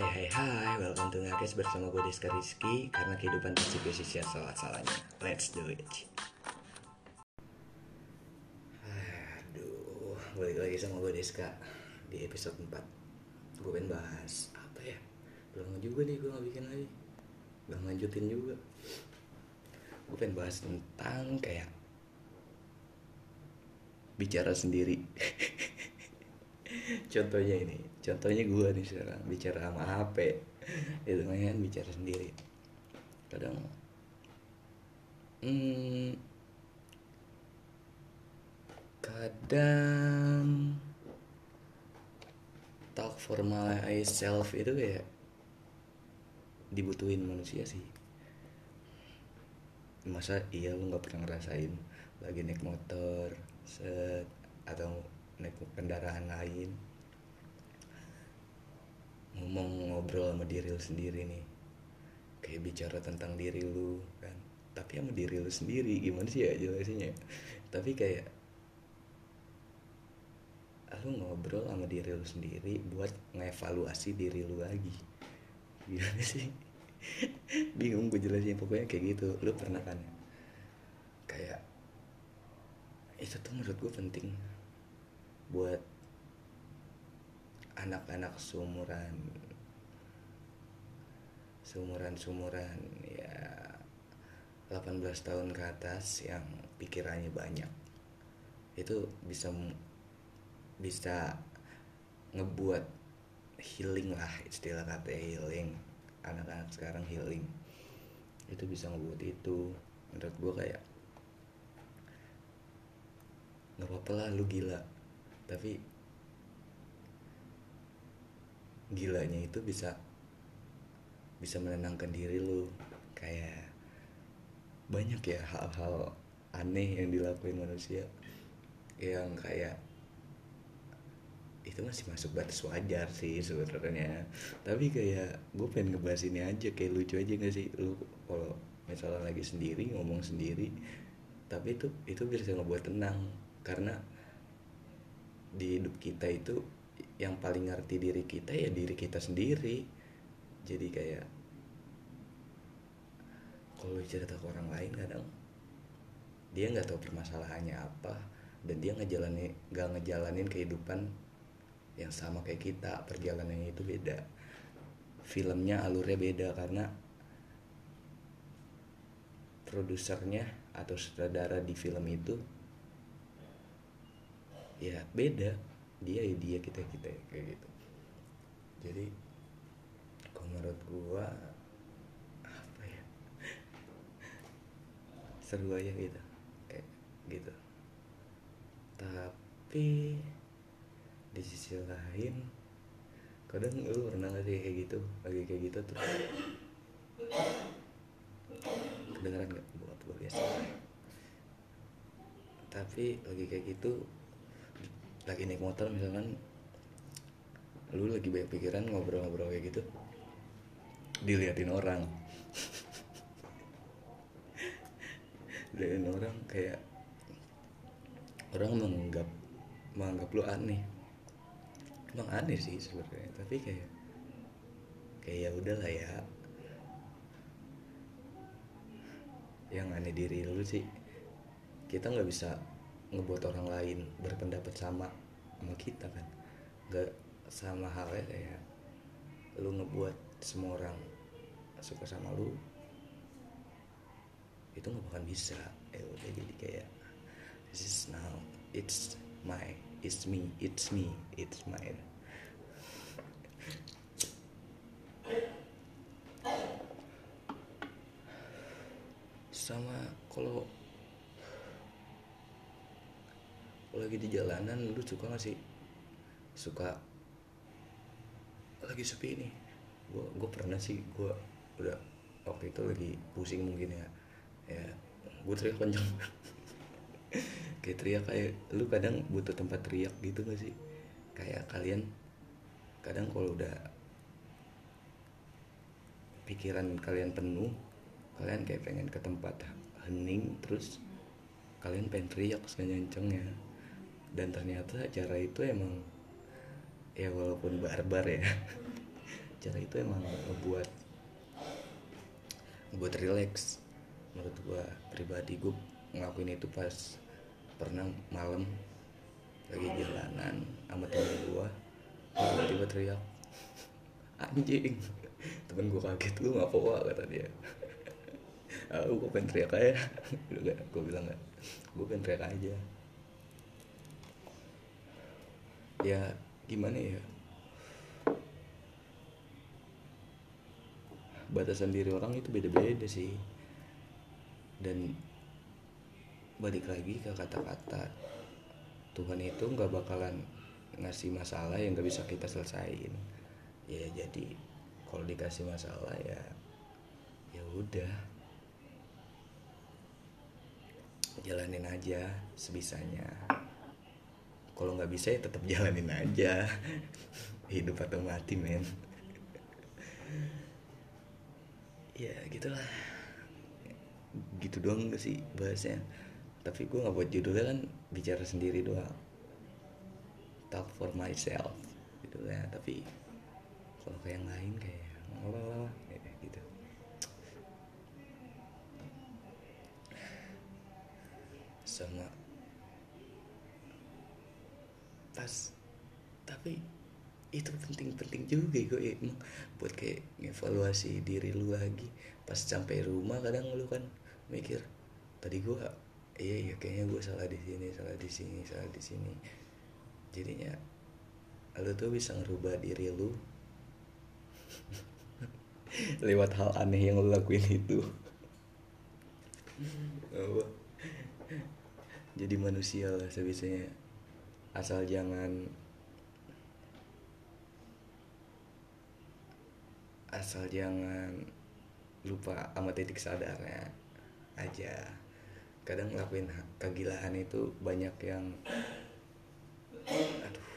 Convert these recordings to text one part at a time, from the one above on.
Hai hai hai, welcome to Ngakes bersama gue Deska Rizky Karena kehidupan pasti bersisi salah-salahnya. Let's do it. Aduh, balik lagi sama gue Deska Di episode 4 Gue pengen bahas apa ya? Belum juga nih gue gak bikin lagi. Gak lanjutin juga. Gue pengen bahas tentang kayak Bicara sendiri. Contohnya ini contohnya gue nih sekarang bicara sama HP itu kan bicara sendiri. Kadang hmm, kadang talk for myself itu kayak dibutuhin manusia sih. Masa iya lu nggak pernah ngerasain lagi naik motor set atau naik kendaraan lain ngomong ngobrol sama diri lu sendiri nih. Kayak bicara tentang diri lu kan. Tapi sama diri lu sendiri gimana sih ya jelasinnya? Tapi kayak lu ngobrol sama diri lu sendiri buat ngevaluasi diri lu lagi. Gimana sih? Bingung gue jelasin pokoknya kayak gitu. Lu pernah kan kayak itu tuh menurut gue penting buat anak-anak seumuran. Seumuran-seumuran ya 18 tahun ke atas yang pikirannya banyak. Itu bisa bisa ngebuat healing lah istilah kata healing. Anak-anak sekarang healing. Itu bisa ngebuat itu. Menurut gue kayak nggak apa-apa lah lu gila. Tapi gilanya itu bisa bisa menenangkan diri lu. Kayak banyak ya hal-hal aneh yang dilakuin manusia yang kayak itu masih masuk batas wajar sih sebenarnya. Tapi kayak gue pengen ngebahas ini aja kayak lucu aja gak sih? Lu kalau misalnya lagi sendiri ngomong sendiri tapi itu itu bisa ngebuat tenang. Karena di hidup kita itu yang paling ngerti diri kita ya diri kita sendiri. Jadi kayak kalau cerita ke orang lain kadang dia nggak tahu permasalahannya apa dan dia ngejalanin nggak ngejalanin kehidupan yang sama kayak kita perjalanannya itu beda. Filmnya alurnya beda karena produsernya atau sutradara di film itu ya beda dia ya dia kita kita kayak gitu. Jadi kalau menurut gua apa ya? Seru aja gitu kayak gitu. Tapi di sisi lain kadang lu pernah gak sih kayak gitu lagi kayak gitu terus kedengeran gak buat gue biasa. Tapi lagi kayak gitu lagi naik motor misalkan lu lagi banyak pikiran ngobrol-ngobrol kayak gitu diliatin orang. Diliatin orang kayak orang menganggap menganggap lu aneh. Emang aneh sih sebenarnya tapi kayak kayak ya udahlah ya. Yang aneh diri lu sih kita nggak bisa ngebuat orang lain berpendapat sama sama kita kan. Nggak sama halnya kayak lu ngebuat semua orang suka sama lu itu nggak bakal bisa. Ya udah jadi kayak this is now it's my it's me it's me it's mine. Sama kalau lagi di jalanan lu suka gak sih? Suka. Lagi sepi nih gue gue pernah sih gue udah waktu itu lagi pusing mungkin ya. Ya gue teriak kenceng kayak teriak kayak lu kadang butuh tempat teriak gitu gak sih? Kayak kalian kadang kalau udah pikiran kalian penuh kalian kayak pengen ke tempat hening terus kalian pengen teriak sekencengnya dan ternyata cara itu emang ya walaupun barbar ya cara itu emang ngebuat ngebuat relax. Menurut gua pribadi gua ngelakuin itu pas pernah malam lagi jalanan sama temen gua tiba-tiba teriak anjing. Temen gua kaget lu ngapa kata dia. Ah gue pengen teriak aja. Gue bilang gak gue pengen teriak aja ya gimana ya? Batasan diri orang itu beda-beda sih. Dan balik lagi ke kata-kata Tuhan itu nggak bakalan ngasih masalah yang nggak bisa kita selesaiin ya jadi kalau dikasih masalah ya ya udah. Jalanin aja sebisanya kalau nggak bisa ya tetap jalanin aja. Hidup atau mati men. Ya gitulah. Gitu doang gak sih bahasnya. Tapi gue nggak buat judulnya kan bicara sendiri doang. Talk for myself gitu ya tapi kalau kayak yang lain kayak apa kayak gitu. Sama pas tapi itu penting-penting juga gue emang buat kayak evaluasi diri lu lagi. Pas sampai rumah kadang lu kan mikir tadi gue iya iya kayaknya gue salah di sini salah di sini salah di sini. Jadinya lu tuh bisa ngerubah diri lu lewat hal aneh yang lu lakuin itu. Jadi manusia lah sebisanya asal jangan asal jangan lupa sama titik sadarnya aja. Kadang ngelakuin kegilaan itu banyak yang aduh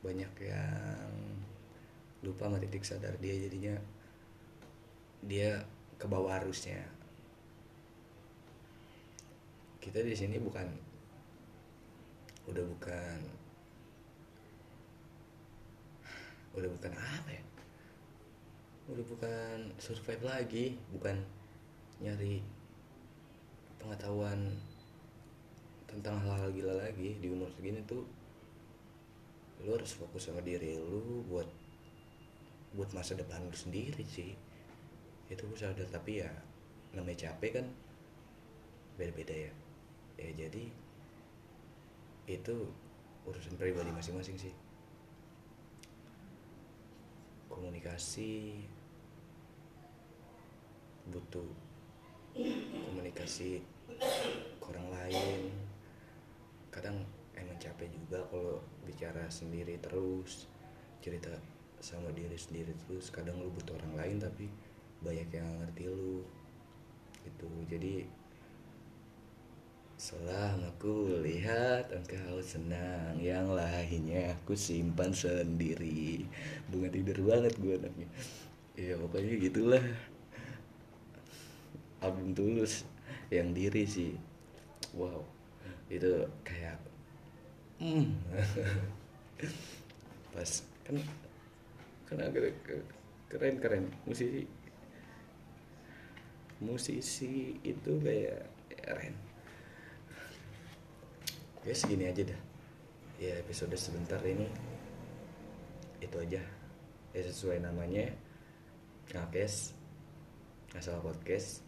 banyak yang lupa sama titik sadar dia. Jadinya dia ke bawah arusnya. Kita di sini bukan udah bukan. Udah bukan apa ya? Udah bukan survive lagi bukan nyari pengetahuan tentang hal-hal gila lagi. Di umur segini tuh lu harus fokus sama diri lu buat buat masa depan lu sendiri sih. Itu gue sadar tapi ya namanya capek kan beda-beda ya. Ya jadi itu urusan pribadi masing-masing sih. Komunikasi butuh komunikasi ke orang lain. Kadang emang capek juga kalau bicara sendiri terus cerita sama diri sendiri terus. Kadang lu butuh orang lain tapi banyak yang ngerti lu. Gitu. Jadi Selama ku lihat engkau senang Yang lainnya aku simpan sendiri. Bunga tidur banget gue anaknya. Ya pokoknya gitulah. Album tulus Yang diri sih. Wow Itu kayak hmm. Pas Kan Kan agak keren keren. Musisi Musisi itu kayak keren segini aja dah. Ya episode sebentar ini. Itu aja. Ya sesuai namanya. Ngakes. Asal podcast.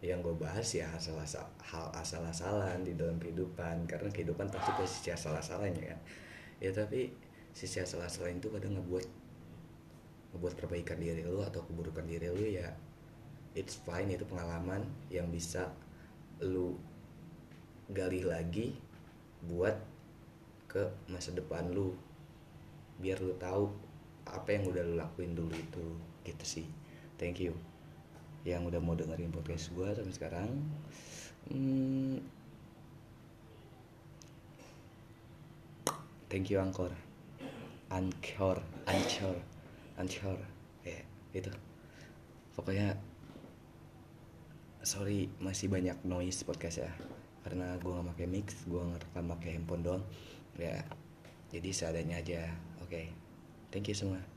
Yang gue bahas ya asal asal hal asal asalan di dalam kehidupan. Karena kehidupan pasti punya sisi asal asalannya kan? Ya tapi sisi asal asalan itu kadang ngebuat ngebuat perbaikan diri lu atau keburukan diri lu ya it's fine. Itu pengalaman yang bisa lu gali lagi buat ke masa depan lu. Biar lu tahu apa yang udah lu lakuin dulu itu. Gitu sih. Thank you. Yang udah mau dengerin podcast gue sampai sekarang hmm, thank you Angkor. Angkor Angkor Angkor ya itu. Pokoknya sorry masih banyak noise podcast ya karena gue nggak pakai mix gue ngerekam pakai handphone doang. Ya jadi seadanya aja. Oke. Okay. thank you semua